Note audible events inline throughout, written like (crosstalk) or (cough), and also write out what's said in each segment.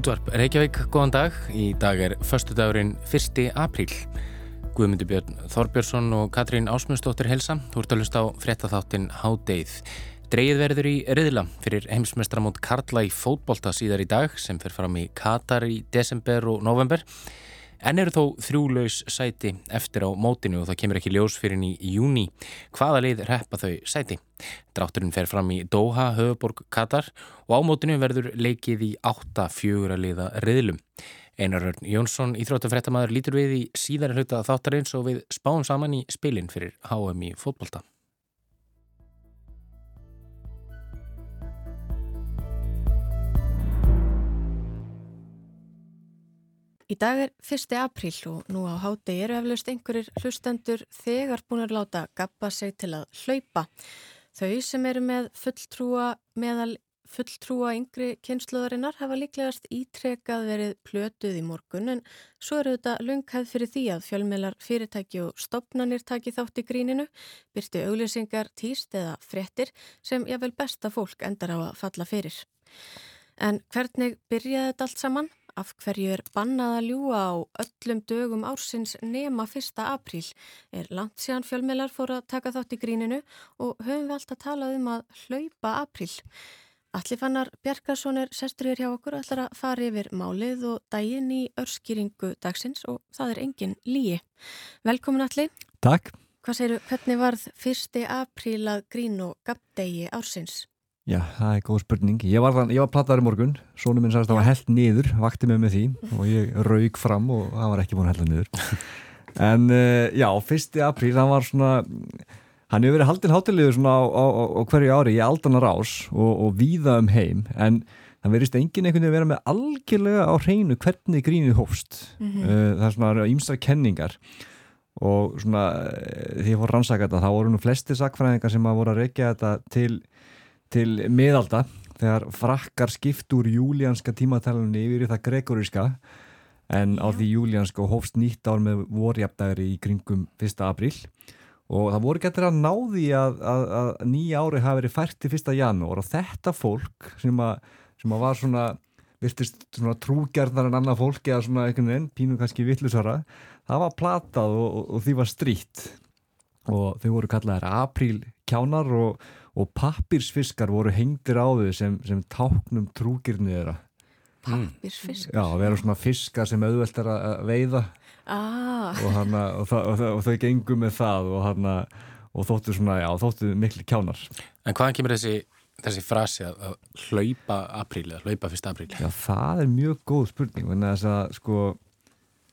Útvarp Reykjavík, góðan dag. Í dag er förstu dagurinn 1. apríl. Guðmundur Björn Þorbjörnsson og Katrín Ásmundsdóttir helsa. Þú ert að hlusta á fréttaþáttin Hádeið. Dreigið verður í riðla fyrir heimsmestramót Karla í fótbolta síðar í dag sem fer fram í Katar í desember og november. En eru þó þrjúlaus sæti eftir á mótinu og það kemur ekki ljós fyrir í júni. Hvaða lið reppa þau sæti? Drátturinn fer fram í Doha, höfuborg Katar og á mótinu verður leikið í 8-4 liða riðlum. Einar Rörn Jónsson, íþróttafrættamæður, lítur við í síðar hluta þáttarins og við spáum saman í spilin fyrir HM í fótbolta. Í dag er 1. apríl og nú á háti eru eflaust einhverjir hlustendur þegar búin að láta gappa sig til að hlaupa. Þau sem eru með fulltrúa meðal fulltrúa yngri kynsluðarinnar hafa líklegast ítrekað verið plötuð í morgun en svo eru þetta lunghæð fyrir því að fjölmeilar fyrirtæki og stopnarnir taki þátt í gríninu, byrtu auglýsingar, tíst eða frettir sem jável besta fólk endar á að falla fyrir. En hvernig byrjaði þetta allt saman? Af hverju er bannað að ljúa á öllum dögum ársins nema 1. apríl er langt síðan fjölmeilar fór að taka þátt í gríninu og höfum við alltaf talað um að hlaupa apríl. Allir fannar Bjarkarsson er sesturir hjá okkur og ætlar að fara yfir málið og daginn í örskýringu dagsins og það er engin líi. Velkomin allir. Takk. Hvað segiru, hvernig varð 1. apríl að grín og gabdegi ársins? Já, það er góð spurning. Ég var, var plattaður í morgun, sónum minn sagðist að það var held niður, vakti mig með því og ég raug fram og það var ekki búin að hella niður. En uh, já, 1. apríl, það var svona, hann hefur verið haldinn hátilegur svona á, á, á hverju ári í aldanar ás og, og víða um heim, en það verist enginn einhvern veginn að vera með algjörlega á hreinu hvernig grínið hófst. Mm -hmm. það er svona ímsa kenningar og svona því ég fór rannsaka þetta, þá voru nú flesti sakfræðingar sem að voru að reykja þetta til til miðalda þegar frakkar skipt úr júlíanska tímatalunni yfir í það gregoríska en á því júlíanska hófst nýtt ár með vorjapdæri í kringum 1. apríl og það voru getur að ná því að, að, að nýja ári hafi verið fært til 1. janúar og þetta fólk sem að, sem að var svona virtist svona trúgerðar en annað fólk eða svona einhvern veginn, pínu kannski vittlusara það var platað og, og, og því var stríkt og þau voru kallaðir apríl kjánar og og pappirsfiskar voru hengtir á þau sem, sem táknum trúgirni þeirra Pappirsfiskar? Já, það verður svona fiskar sem auðvelt er að veiða ah. og, hana, og, það, og, og þau gengum með það hana, og þóttu svona, já, þóttu miklu kjánar En hvaðan kemur þessi, þessi frasi að hlaupa apríl eða hlaupa fyrsta apríl? Já, það er mjög góð spurning en þess að sko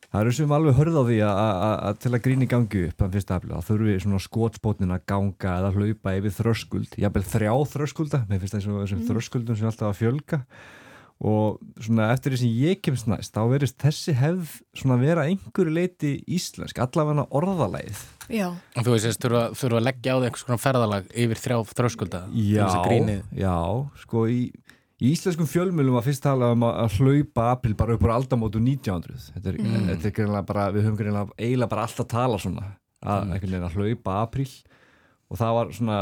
Það eru sem alveg hörð á því að til að gríni gangi upp að fyrsta aflið, þá þurfum við svona skótspótnin að ganga eða hlaupa yfir þröskuld, jábel þrjá þröskulda, með fyrst þessum mm. þröskuldum sem alltaf að fjölga og svona eftir því sem ég kemst næst, þá verist þessi hefð svona vera einhverju leiti íslensk, allavega orðalæð. Já. Og þú veist, þú þurfum að leggja á það einhvers konar ferðalag yfir þrjá þröskulda? Já, já, sko í Í íslenskum fjölmjölum var fyrst talað um að hlaupa april bara upp á aldamótu 1900. Þetta er, mm. þetta er greinlega bara, við höfum greinlega eiginlega bara alltaf tala svona að, mm. að hlaupa april og það var svona,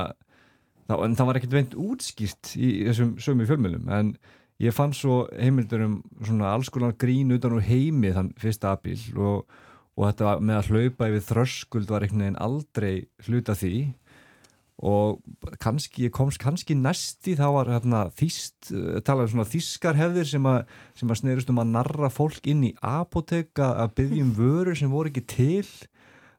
það, en það var ekkert veint útskýrt í þessum sömu fjölmjölum en ég fann svo heimildur um svona alls konar grín utan úr heimi þann fyrsta april og, og þetta með að hlaupa yfir þröskuld var einhvern veginn aldrei hluta því og kannski, ég komst kannski næsti þá var hérna þýst eh, talað um svona þýskarhefðir sem að, sem að snerust um að narra fólk inn í apoteka að byggjum vörur sem voru ekki til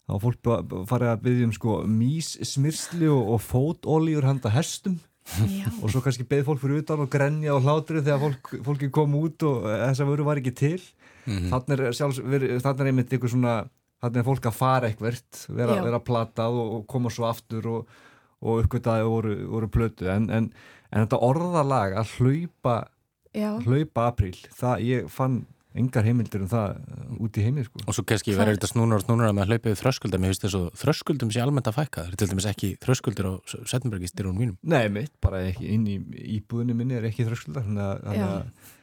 þá fólk farið að byggjum sko míssmyrsli og, og fótólíur handa hestum Já. og svo kannski beð fólk fyrir utan og grenja og hlátri þegar fólk, fólki kom út og þessa vöru var ekki til mm -hmm. þannig er sjálfs, þannig er einmitt eitthvað svona þannig er fólk að fara eitthvert vera, vera platað og, og koma svo aftur og og uppgötaði voru, voru plötu en, en, en þetta orðalag að hlaupa Já. hlaupa apríl, það ég fann engar heimildir um það uh, út í heimil sko. og svo kannski verður þetta snúnar og snúnar að hlaupa við þröskuldum, ég finnst þess að þröskuldum sé almennt að fækka, það er til dæmis ekki þröskuldur á Settenbergistyrunum mínum. Nei, mitt, bara ekki, inn í íbúðinu minni er ekki þröskuldar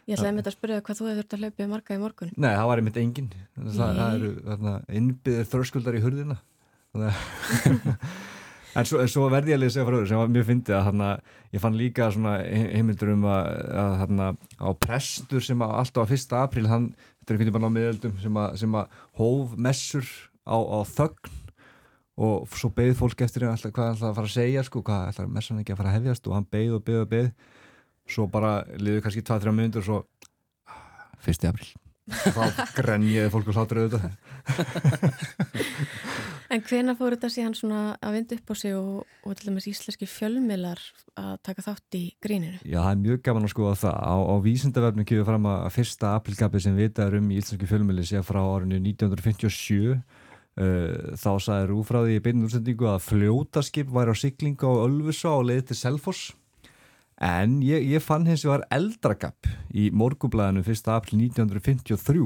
Ég ætlaði þetta að spyrja hvað þú hefur þurft að hlaupa í marga í morgun. Nei, það var einmitt engin það, það eru innbyggðir þröskuldar í hurðina (laughs) En svo, svo verði ég að lesa frá öðru sem var mjög fyndið að hana, ég fann líka heimildur um að, að hana, á prestur sem að alltaf á fyrsta april hann, þetta er einhvern veginn á miðöldum sem að, sem að hóf messur á, á þögn og svo beigð fólk eftir hann alltaf hvað hann ætlaði að fara að segja sko, hvað ætlaði messan ekki að fara að hefjast og hann beigð og beigð og beigð svo bara liður kannski 2-3 minnur og svo ah, fyrsti april (laughs) þá grenjiði fólk og hlátur auðvitað (laughs) En hvena fór þetta síðan svona að vinda upp á sig og, og til dæmis íslenski fjölmilar að taka þátt í gríninu? Já, það er mjög gaman að skoða það á, á vísindavefnum kemur fram að fyrsta aprilgapi sem vitaður um í íslenski fjölmili sé frá árinu 1957 uh, þá sagði Rúfráði í beinu útsendingu að fljótaskip væri á siglingu á Ölfusá og leiði til Selfoss En ég, ég fann hins vegar eldragap í morgublaðinu 1. april 1953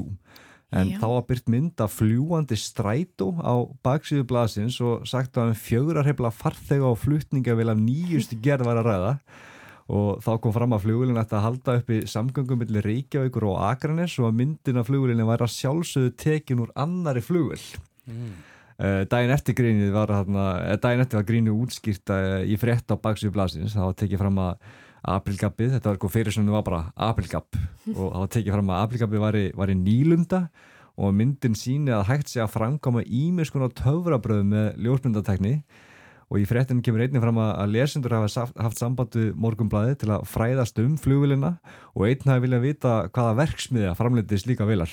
en Já. þá var byrt mynd af fljúandi strætó á baksíðu blaðsins og sagt að um fjögurarhefla farþega og flutninga vil af nýjustu (laughs) gerð var að ræða og þá kom fram að flugulinn ætti að halda upp í samgöngum millir Reykjavíkur og Akranes og að myndin af flugulinn væri að sjálfsögðu tekin úr annari flugul. Mm. Uh, daginn eftir grínið var þarna, daginn eftir var grínið útskýrt uh, í frétt á baksíðu blaðsins, það var tekið fram að aprilgappið, þetta var fyrir sem það var bara aprilgapp og það var tekið fram að aprilgappið var, var í nýlunda og myndin síni að hægt sé að framkama ímis konar töfrabröð með ljósmyndatekni og í fréttinu kemur einnig fram að lesendur hafa haft sambandu morgumblæði til að fræðast um flugvilina og einn hafi viljað vita hvaða verksmiðja framleiti slíka vilar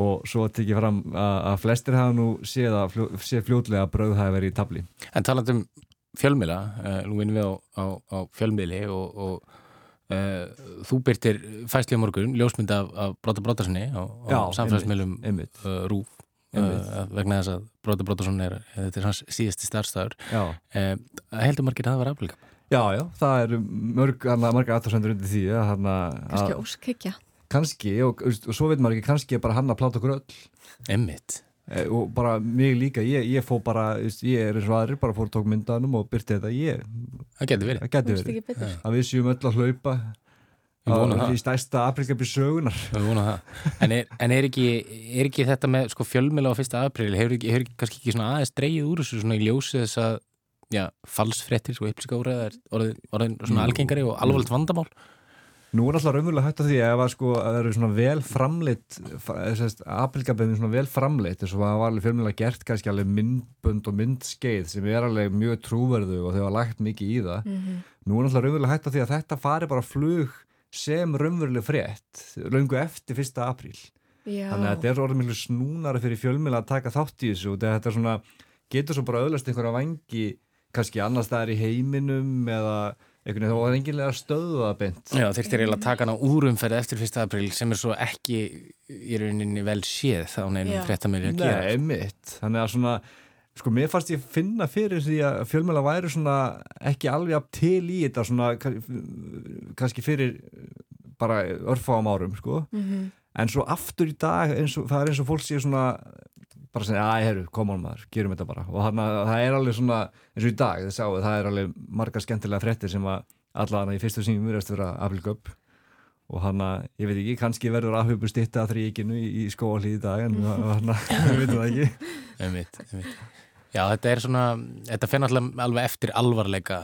og svo tekið fram að flestir hafa nú séð, séð fljótlega að bröð hafi verið í tabli En talandum fjölmila, uh, nú vinnum við á, á, á fjölmili og, og uh, þú byrtir fæsli á morgun, ljósmynd af, af Bróta Brótarssoni á, á samfélagsmiðlum uh, Rúf vegna þess að Bróta Brótarsson er þetta er hans síðasti starfstæður heldur margir að það var aflíka? Já, já, það eru mörg margir aðtórsendur undir því Kanski óskikja Kanski, og, og svo veit maður ekki, kannski er bara hann að pláta okkur öll. Emmitt Eh, og bara mig líka, ég, ég fó bara ég er eins og aðrir, bara fór tók myndanum og byrti þetta, ég það getur verið, það verið. að við séum öll að hlaupa í stæsta aprikabi sögunar en, er, en er, ekki, er ekki þetta með sko, fjölmjöla á fyrsta april hefur ekki, hefur kannski ekki svona aðeins dreyið úr þessu svona í ljósi þess að falsfrettir, svo hipsika orðin, orðin svona algengari og alvarlegt vandamál Nú er alltaf raunverulega hægt að því að, sko, að það eru svona vel framleitt aprilgaböðin svona vel framleitt þess að það var alveg fjölmjöla gert kannski alveg myndbönd og myndskeið sem er alveg mjög trúverðu og þau hafa lagt mikið í það mm -hmm. Nú er alltaf raunverulega hægt að því að þetta fari bara flug sem raunverulega frétt raungu eftir fyrsta apríl Já. þannig að þetta er mjög snúnari fyrir fjölmjöla að taka þátt í þessu og þetta svona, getur svo bara öðlast einhverja vangi kannski annar staðar í heiminum eða einhvern veginn þá var enginlega stöðu að bynd Já þeirrtir eiginlega að taka hana úrumferð eftir 1. april sem er svo ekki í rauninni vel séð á nefnum frettamölu að gera Nei, mitt, þannig að svona sko mér fannst ég finna fyrir því að fjölmjöla væri svona ekki alveg að til í þetta svona kannski fyrir bara örfáum árum sko mm -hmm. en svo aftur í dag eins og, það er eins og fólk sé svona bara segja, að herru, koma on maður, gerum þetta bara. Og að það er alveg svona eins og í dag, þið sáu, það er alveg marga skemmtilega frettir sem að allavega í fyrstu sínum verðast vera aflgöp og hann að, ég veit ekki, kannski verður afhjöfur stitta að þrjíkinu í, í skóalíð í dag en hann að, (laughs) við veitum það ekki. Einmitt, einmitt. Já, þetta er svona, þetta fennar alltaf alveg eftir alvarleika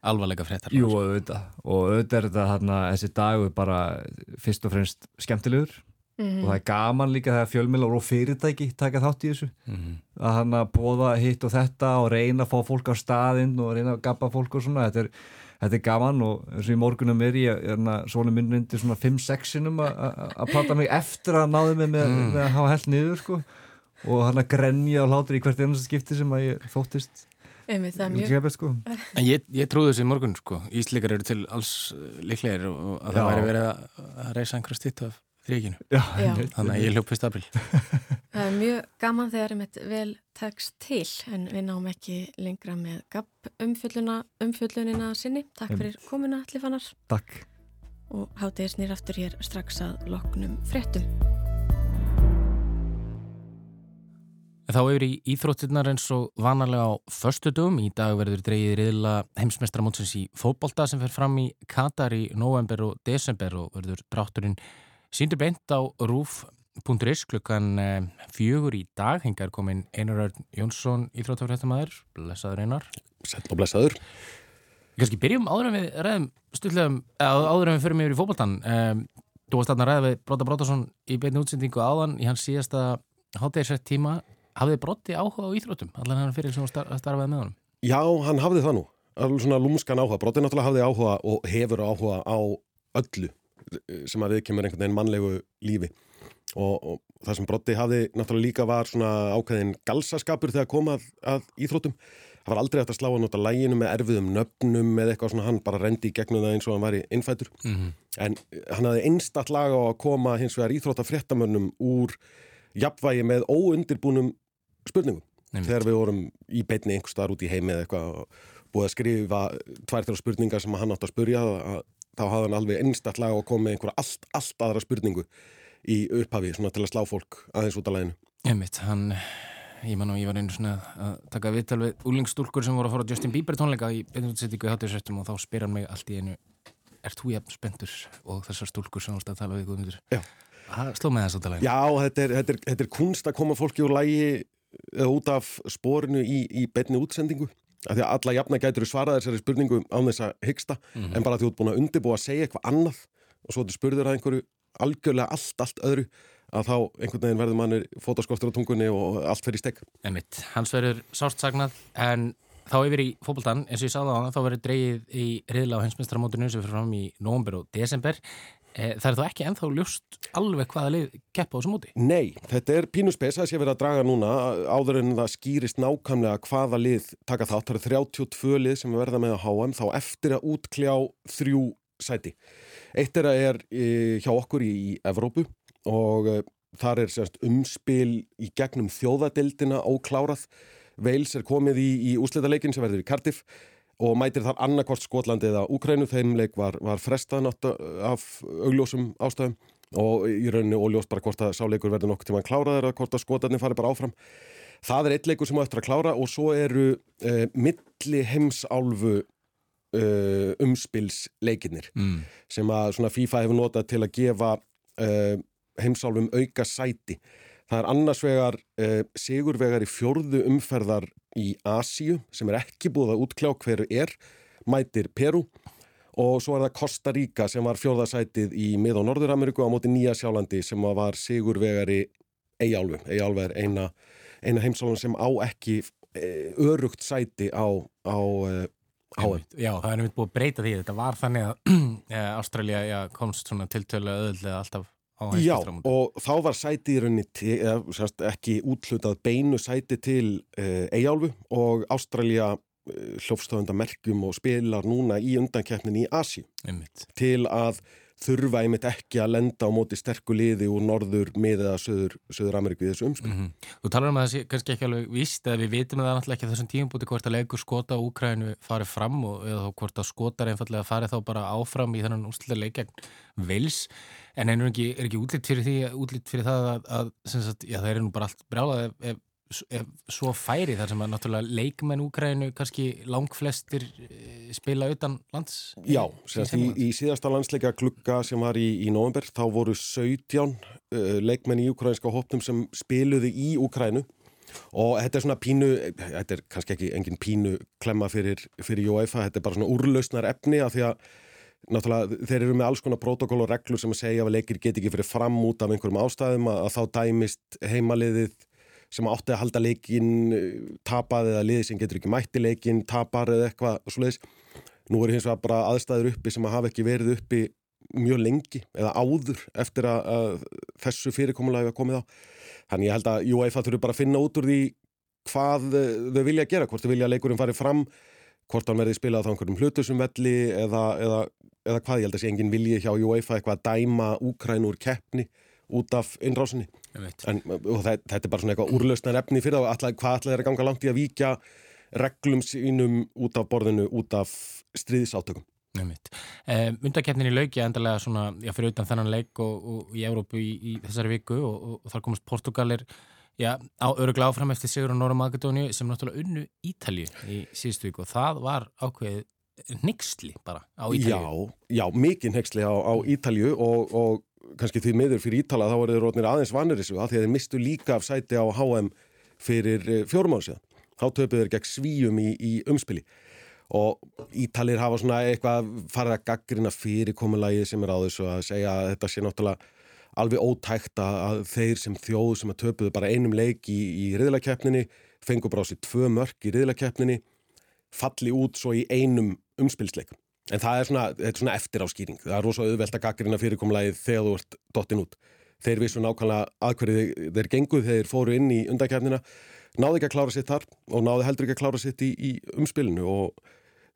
alvarleika frettar Jú, auðvitað, og auðvitað er þetta hann að þessi dagur bara fyrst og fremst skemmtilegur Mm -hmm. og það er gaman líka þegar fjölmjölar og fyrirtæki taka þátt í þessu mm -hmm. að hann að bóða hitt og þetta og reyna að fá fólk á staðinn og reyna að gappa fólk og svona þetta er, þetta er gaman og eins og í morgunum er ég hérna, svona myndindi svona 5-6 sinum að plata mig eftir að náðu mig með, mm. með að hafa held niður sko. og hann að grenja og hlátur í hvert einasta skipti sem að ég þóttist mjög... sko. En ég, ég trúði þessi morgun sko. Íslikar eru til alls liklegir og að Já. það væri verið að reysa einhverja stitt af þrjíkinu þannig að ég hljóp fyrst april (laughs) Það er mjög gaman þegar einmitt vel tekst til en við náum ekki lengra með GAP umfjöllunina sinni. Takk fyrir komuna allir fannar. Takk. Og hátegir snýr aftur hér strax að loknum fréttum. Þá yfir í Íþróttirnar eins og vanalega á förstu dögum. Í dag verður dreyið riðla heimsmestramótsins í fótbolta sem fer fram í Katar í november og desember og verður drátturinn Sýndu beint á rúf Punturis klukkan eh, fjögur í dag. Hengar komin Einar Jónsson íþróttafrættamæður, blessaður Einar. Sett og blessaður. Við kannski byrjum áður en við ræðum stutlega áður en við förum yfir í fókbaltan um, Þú varst aðna að ræða við Bróta Brótarsson í beinu útsendingu áðan í hans síðasta háttegisrætt tíma. Hafið Bróti áhuga á íþróttum allan hann fyrir sem að starfaði með honum? Já, hann hafði það nú. Alveg svona lúmskan áhuga. Bróti náttúrulega hafði áhuga og hefur áhuga á öllu sem að við kemur einhvern veginn mannlegu lífi og, og það sem Bróti hafði náttúrulega líka var svona ákveðin galsaskapur þegar komað að íþróttum það var aldrei hægt að slá að nota læginu með erfiðum nöfnum eða eitthvað svona, hann bara rendi í gegnum það eins og hann var í innfætur mm -hmm. en hann hafði einstatt lag á að koma hins vegar íþróttafréttamönnum úr jafnvægi með óundirbúnum spurningum Nefnt. þegar við vorum í beitni einhver starf út í heimi eða eitthvað og búið að skrifa tværtur spurningar sem hann átt að spurja að, þá hafði hann alveg einstatt lag að koma með einhverja allt, allt aðra spurningu í upphafi svona til að slá fólk aðeins út af læginu Einmitt, hann ég man og ég var einu svona að taka viðtal við úlingstúlkur sem voru að fara á Justin Bieber tónleika í beinutsettingu í háturisrættum og þá spyr hann mig allt í einu Er þú jafn spendur og þessar stúlkur sem ást að tala við góðmyndur? Já. Sló með þess að tala Já, þetta er, þetta, er, þetta er kunst að koma fólki úr lægi eða út af spórinu í, í beinni útsendingu af því að alla jafna gætur svara þessari spurningu á þess að hyggsta mm -hmm. en bara því þú ert búin að undirbúa að segja eitthvað annað og svo þú spurður að einhverju algjörlega allt, allt öðru að þá einhvern veginn verður mannir fótaskortur á tungunni og allt fyrir stegg. Emitt, hans verður sást sagnað en þá yfir í fókbaltan, eins og ég sagði á það, þá verður dreyið í riðla á hensmestramótunum sem fyrir fram í nógumber og desember. E, það er þá ekki enþá ljúst alveg hvaða lið keppa á þessu móti? Nei, þetta er pínuspes að sé verið að draga núna áður en það skýrist nákvæmlega hvaða lið taka þátt. Það eru 32 lið sem verða með að HM þá eftir að útkljá þrjú sæti. Eitt er að er hjá okkur í Evrópu og uh, þar er sérst, umspil í gegnum þjóðadildina óklárað. Veils er komið í, í úsletaleikin sem verður í Cardiff og mætir þar annarkvort Skotlandi eða Úkrænu. Þeim leik var, var frestað af augljósum ástæðum og í rauninu óljós bara hvort að sáleikur verður nokkur tíma kláraður eða hvort að Skotlarni fari bara áfram. Það er eitt leikur sem á eftir að klára og svo eru uh, milli heimsálfu uh, umspilsleikinnir mm. sem að FIFA hefur notað til að gefa uh, heimsálfum auka sæti. Það er annars vegar eh, sigurvegar í fjörðu umferðar í Asíu sem er ekki búið að útkljá hverju er, mætir Peru og svo er það Costa Rica sem var fjörðarsætið í mið- og Norður-Ameriku á móti Nýja Sjálandi sem var sigurvegar í Eyjálfu. Eyjálfu er eina, eina heimsálfum sem á ekki eh, örugt sæti á, á eh, HM. Já, það er nefnilega búið að breyta því. Þetta var þannig að (clears throat) eh, Ástralja ja, komst tiltölu öðulega alltaf Já, og þá var sæti í rauninni eða, ekki útlutað beinu sæti til uh, Eyjálfu og Ástralja eh, hljófstöðundamerkjum og spilar núna í undankeppnin í Asi til að þurfa einmitt ekki að lenda á móti sterku liði úr norður með eða söður, söður Ameríku í þessu umspil. Mm -hmm. Þú talar um að það sé kannski ekki alveg víst eða við vitum það náttúrulega ekki þessum tíum búti hvort að leikur skota Úkrænu farið fram og eða hvort að skotar einfallega farið þá bara áfram í þennan úslega leikjagn vils en er ekki, er ekki útlýtt fyrir því útlýtt fyrir það að, að sagt, já, það er nú bara allt brálað ef, ef svo færi þar sem að náttúrulega leikmenn Úkrænu kannski langflestir eh, spila utan lands Já, í, í síðasta landsleika klukka sem var í, í november þá voru 17 uh, leikmenn í úkrænska hóptum sem spiluði í Úkrænu og þetta er svona pínu þetta er kannski ekki engin pínu klemma fyrir, fyrir UEFA, þetta er bara svona úrlausnar efni að því að náttúrulega þeir eru með alls konar protokól og reglur sem að segja að leikir get ekki fyrir fram út af einhverjum ástæðum að, að þá dæmist heimaliðið sem átti að halda leikin tapað eða liði sem getur ekki mætti leikin tapar eða eitthvað svoleiðis. Nú eru hins vegar bara aðstæður uppi sem að hafa ekki verið uppi mjög lengi eða áður eftir að, að þessu fyrirkomulega hefur komið á. Þannig ég held að UEFA þurfu bara að finna út úr því hvað þau vilja gera hvort þau vilja að leikurinn fari fram hvort hann verði spilað á einhverjum hlutusum velli eða, eða, eða hvað. Ég held að sé engin vilji hjá UEFA eitthvað að dæma Úkrænur keppni út af innrásinni. En, það, þetta er bara svona eitthvað úrlausnar efni fyrir það og hvað ætlaði að ganga langt í að víkja reglum sínum út af borðinu, út af stríðsátökum. Eh, Undakefnin í lauki endalega svona, já fyrir utan þennan leik og, og í Európu í, í þessari viku og, og, og þar komast Portugalir já, á öruglega áfram eftir Sigur og Nóra Magadóni sem náttúrulega unnu Ítalju í síðustu viku og það var ákveðið nexli bara á Ítalju Já, já mikið nexli á, á Ítalju og kannski því miður fyrir Ítala þá er þeir rótnir aðeins vanir þessu að því að þeir mistu líka af sæti á HM fyrir eh, síðan. Þá töpuð þeir gegn svíjum í, í umspili og Ítalir hafa svona eitthvað farið að gaggrina fyrirkomulagi sem er á þessu að segja að þetta sé náttúrulega alveg ótækt að þeir sem þjóð sem að töpuðu bara einum leik í, í riðlakeppninni, fengur bara á sér tvö mörk í riðlakeppninni, falli út svo í einum umspilsleikum. En það er svona, er svona eftir áskýring. Það er rosalega auðvelt að gaggrina fyrirkomulagi þegar þú ert dottin út. Þeir vissu nákvæmlega aðhverju þeir genguð þegar þeir fóru inn í undakefnina, náðu ekki að klára sitt þar og náðu heldur ekki að klára sitt í, í umspilinu og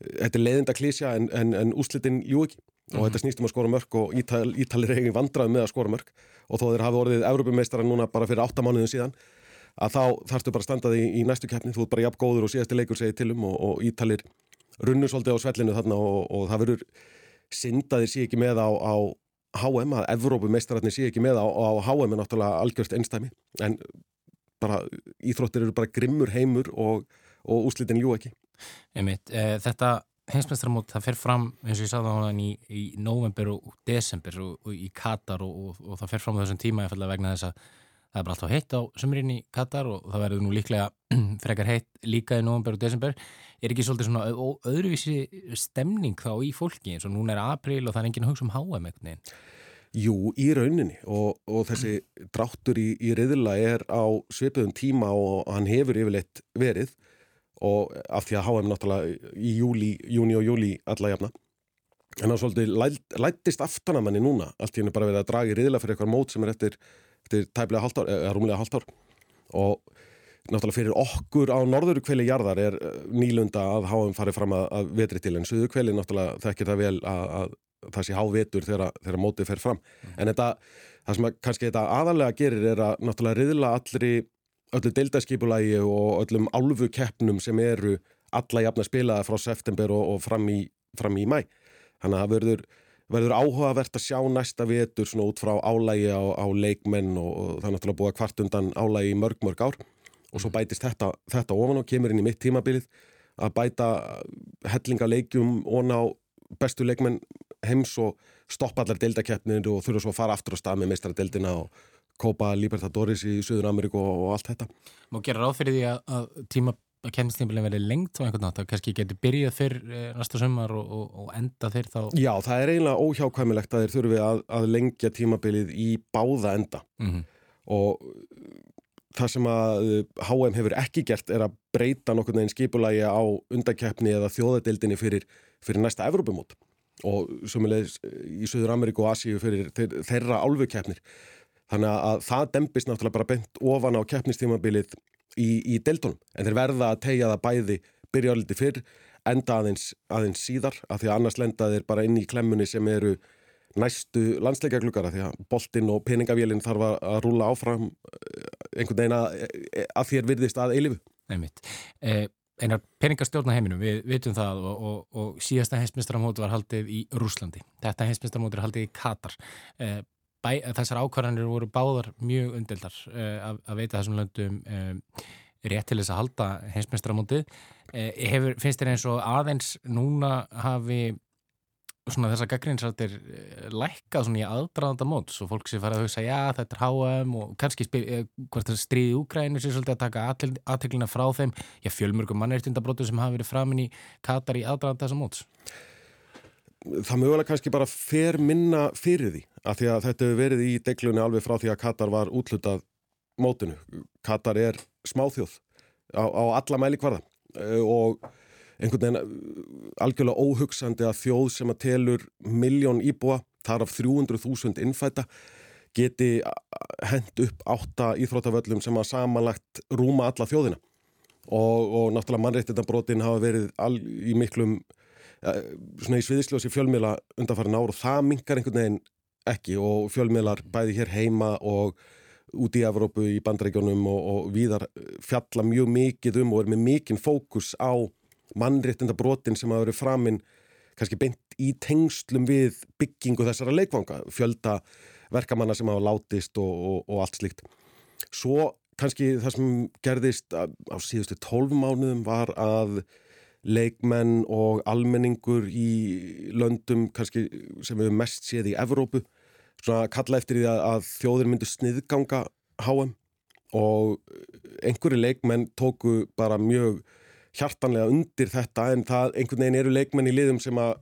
þetta er leiðinda klísja en, en, en úslitin ljú ekki og mm -hmm. þetta snýst um að skora mörg og Ítal, Ítalir eigin vandrað með að skora mörg og þó þeir hafi orðið Európumeistara núna bara fyrir 8 mánuðin síðan að þá þarfstu bara að standa því í næstu keppni þú ert bara jafn góður og síðasti leikur segið til um og, og Ítalir runnu svolítið á svellinu þarna og, og það verður syndaðir sé ekki með á, á HM að Evrópumeistararnir sé ekki með á, á HM er náttúrulega algjörst einstæmi en bara íþróttir eru bara grimmur heimur og, og úslitin ljú ekki. Einmitt, e, þetta heimsmeistramót það fer fram eins og ég sagði á hann í, í november og desember og, og í Katar og, það fer fram á þessum tíma fælla vegna þess að það er bara alltaf heitt á sömurinn í Katar og það verður nú líklega (clears throat) frekar heitt líka í november og desember. Er ekki svolítið svona öðruvísi stemning þá í fólki eins og núna er april og það er enginn að hugsa um HM eitthvað Jú, í rauninni og, og þessi dráttur í, í riðla er á svipuðum tíma og hann hefur yfirleitt verið og af því að HM náttúrulega í júli, júni og júli alla jafna. En þá svolítið læt, lættist aftanamanni núna allt hennu bara verið að draga í riðla fyrir eitthvað mót sem er eftir, eftir tæplega halvtár eða rúmlega halvtár og náttúrulega fyrir okkur á norður kveli jarðar er eh, nýlunda að HM farið fram að, að vetri til en suðu kveli náttúrulega þekkir það vel að, að það sé hávetur þegar, þegar mótið fer fram mm. en þetta, það sem að, kannski þetta aðalega gerir er að náttúrulega riðla allri öllu deildaskipulagi og öllum álfu keppnum sem eru alla jafna spilaða frá september og, og fram, í, fram í mæ. Þannig að það verður, verður áhugavert að sjá næsta vetur svona út frá álægi á, á leikmenn og, og það er náttúrulega búið kvart undan álægi í mörg mörg ár og svo bætist þetta, þetta ofan og kemur inn í mitt tímabilið að bæta hellingaleikjum og ná bestu leikmenn heims og stoppa allar deildakeppnir og þurfa svo að fara aftur á stað með meistaradeildina og Copa Libertadores í Suður Ameríku og, og allt þetta. Má gera ráð fyrir því að, að tíma að kennistímbilin verði lengt á einhvern nátt að kannski getur byrjað fyrr eh, næsta sömmar og, og, og enda þeir þá? Já, það er eiginlega óhjákvæmilegt að þeir þurfi að, að lengja tímabilið í báða enda mm -hmm. og það sem að HM hefur ekki gert er að breyta nokkur neginn skipulagi á undakeppni eða þjóðadildinni fyrir, fyrir næsta Evrópumót og sömulegis í Suður Ameríku og Asíu fyrir þeirra álfukeppnir Þannig að það dempist náttúrulega bara bent ofan á keppnistímabilið í, í deltunum. En þeir verða að tegja það bæði byrjáliti fyrr, enda aðeins, aðeins síðar, af því að annars lenda þeir bara inn í klemmunni sem eru næstu landsleika glukkara, því að boltinn og peningavélinn þarf að rúla áfram eh, einhvern veginn að, eh, að þér virðist að eilifu. Einmitt. Eh, einar peningastjórna heiminum, við vitum það og, og, og síðasta heimsmyndstarmóti var haldið í Rúslandi. Þetta heimsmyndstarmóti er haldið í Katar. Eh, bæ, þessar ákvarðanir voru báðar mjög undildar uh, eh, að, að veita þessum löndum um, rétt til þess að halda heimsmestramótið. Uh, finnst þér eins og aðeins núna hafi þessar gaggrinsrættir lækkað í aðdraðanda mót svo fólk sé fara að hugsa já þetta er HM og kannski hvort það stríði Úgrænu sé svolítið að taka aðteglina frá þeim já fjölmörgum mannreitindabrótu sem hafi verið framin í Katar í aðdraðanda þessa móts það mögulega kannski bara fer minna fyrir því að því að þetta hefur verið í deglunni alveg frá því að Katar var útlutað mótinu. Katar er smáþjóð á, á alla mæli hverða eh, og einhvern veginn eh, algjörlega óhugsandi að þjóð sem að telur miljón íbúa, þar af 300.000 innfæta, geti hend upp átta íþrótaföllum sem að samanlagt rúma alla þjóðina og, og náttúrulega mannreittindabrotin hafa verið all, í miklum svona í sviðisljósi fjölmiðla undanfærin ár og það mingar einhvern veginn ekki og fjölmiðlar bæði hér heima og út í Evrópu í bandreikjónum og, og viðar fjalla mjög mikið um og er með mikinn fókus á mannréttinda brotin sem hafa verið framinn kannski beint í tengslum við byggingu þessara leikvanga, fjölda verkamanna sem hafa látist og, og, og allt slikt. Svo kannski það sem gerðist á síðustu tólf mánuðum var að leikmenn og almenningur í löndum kannski sem við mest séð í Evrópu svona kalla eftir því að, að þjóðir myndu sniðganga HM og einhverju leikmenn tóku bara mjög hjartanlega undir þetta en það einhvern veginn eru leikmenn í liðum sem að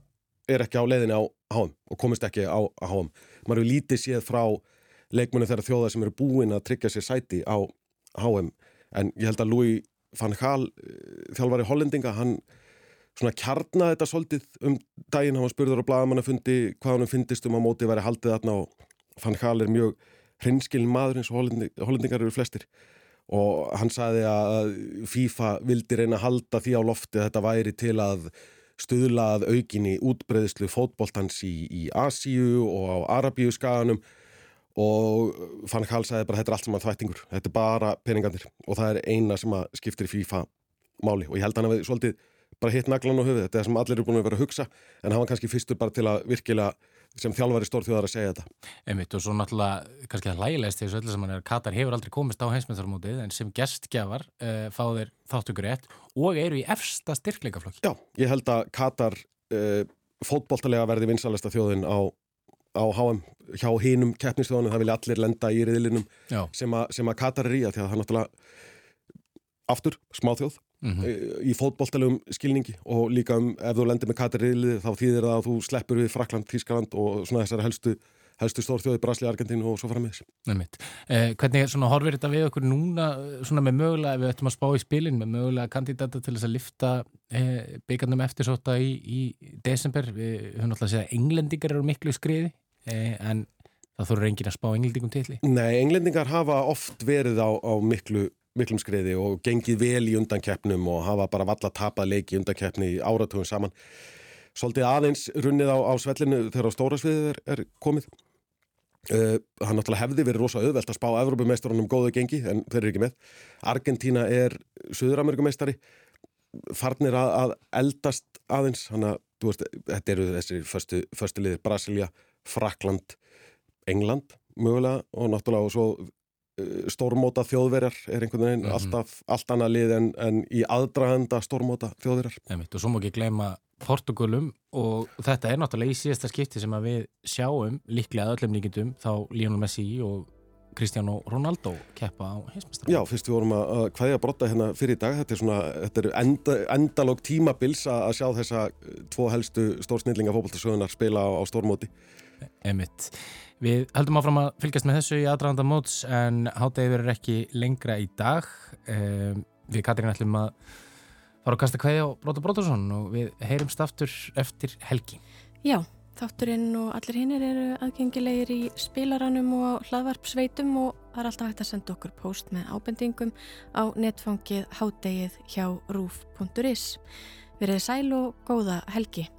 er ekki á leiðinni á HM og komist ekki á HM. Maður hefur lítið séð frá leikmennu þeirra þjóða sem eru búin að tryggja sér sæti á HM en ég held að Louis van Gaal þjálfari hollendinga, hann svona kjarnaði þetta svolítið um daginn, hann var spurður á blagamannafundi hvað hann finnist um að móti væri haldið þarna og van Gaal er mjög hrinskilin maður eins og hollendingar eru flestir. Og hann sagði að FIFA vildi reyna að halda því á lofti að þetta væri til að stuðlað aukinni útbreyðslu fótboltans í, í Asíu og á Arabíu skaganum og Fann Kall sagði bara þetta er allt saman þvættingur, þetta er bara peningandir og það er eina sem að skiptir í FIFA máli. Og ég held að hann hefði svolítið bara hitt naglan á höfuð, þetta er sem allir eru búin að vera að hugsa. En hann var kannski fyrstur bara til að virkilega sem þjálfari stórþjóðar að segja þetta. Einmitt og svo náttúrulega kannski að hlægilegst því þessu öllu sem hann er Katar hefur aldrei komist á heimsmyndarmótið en sem gestgjafar uh, fá þeir þáttugur rétt og eru í efsta styrkleikaflokk. Já, ég held að Katar uh, fótbóltalega verði vinsalesta þjóðin á, á HM hjá hinum keppnisþjóðunum, það vilja allir lenda í riðlinum sem, sem að Katar er í að því að það er náttúrulega aftur smáþjóð mm -hmm. í fótbolltalegum skilningi og líka um ef þú lendir með kateriðlið þá þýðir það að þú sleppur við Frakland, Tískaland og svona þessari helstu, helstu stórþjóði Brasli, Argentínu og svo fara með þess eh, Hvernig svona, horfir þetta við okkur núna svona með mögulega, ef við ættum að spá í spilin með mögulega kandidata til þess að lifta eh, byggarnum eftirsóta í, í desember, við höfum alltaf að segja englendingar eru miklu skriði. eh, en það þurfur engin að spá englendingum til Nei, englendingar hafa oft verið á, á miklu miklum skriði og gengið vel í undankeppnum og hafa bara valla tapað leiki í undankeppni áratugum saman. Svolítið aðeins runnið á, á svellinu þegar á stóra sviðið er, er komið. Uh, hann náttúrulega hefði verið rosa auðvelt að spá Evrópumeistarunum góðu gengi en þeir eru ekki með. Argentína er Suður-Amerikumeistari farnir að, að eldast aðeins hann að, þetta eru þessi förstu, förstu liðir Brasilia, Frakland, England mögulega og náttúrulega og svo Eh, stórmóta þjóðverjar er einhvern veginn mm -hmm. alltaf allt annað lið en, en í aðdraganda stórmóta þjóðverjar. Einmitt, og svo má ekki gleyma Portugalum og þetta er náttúrulega í síðasta skipti sem við sjáum líklega öllum líkindum þá Lionel Messi og Cristiano Ronaldo keppa á heimsmestrar. Já, fyrst við vorum að hvaðja brotta hérna fyrir í dag, þetta er svona þetta er enda, endalóg tímabils að sjá þessa tvo helstu stórsnillinga fókbaltasögunar spila á, á stórmóti. Emitt. Við heldum áfram að fylgjast með þessu í aðdraðanda móts en hátegi verður ekki lengra í dag. Um, við Katrín ætlum að fara að kasta kveði á Bróta Brótarsson og við heyrumst aftur eftir helgi. Já, þátturinn og allir hinnir eru aðgengilegir í spilaranum og hlaðvarpsveitum og það er alltaf hægt að senda okkur post með ábendingum á netfangið háttegið hjá rúf.is. Verðið sæl og góða helgi.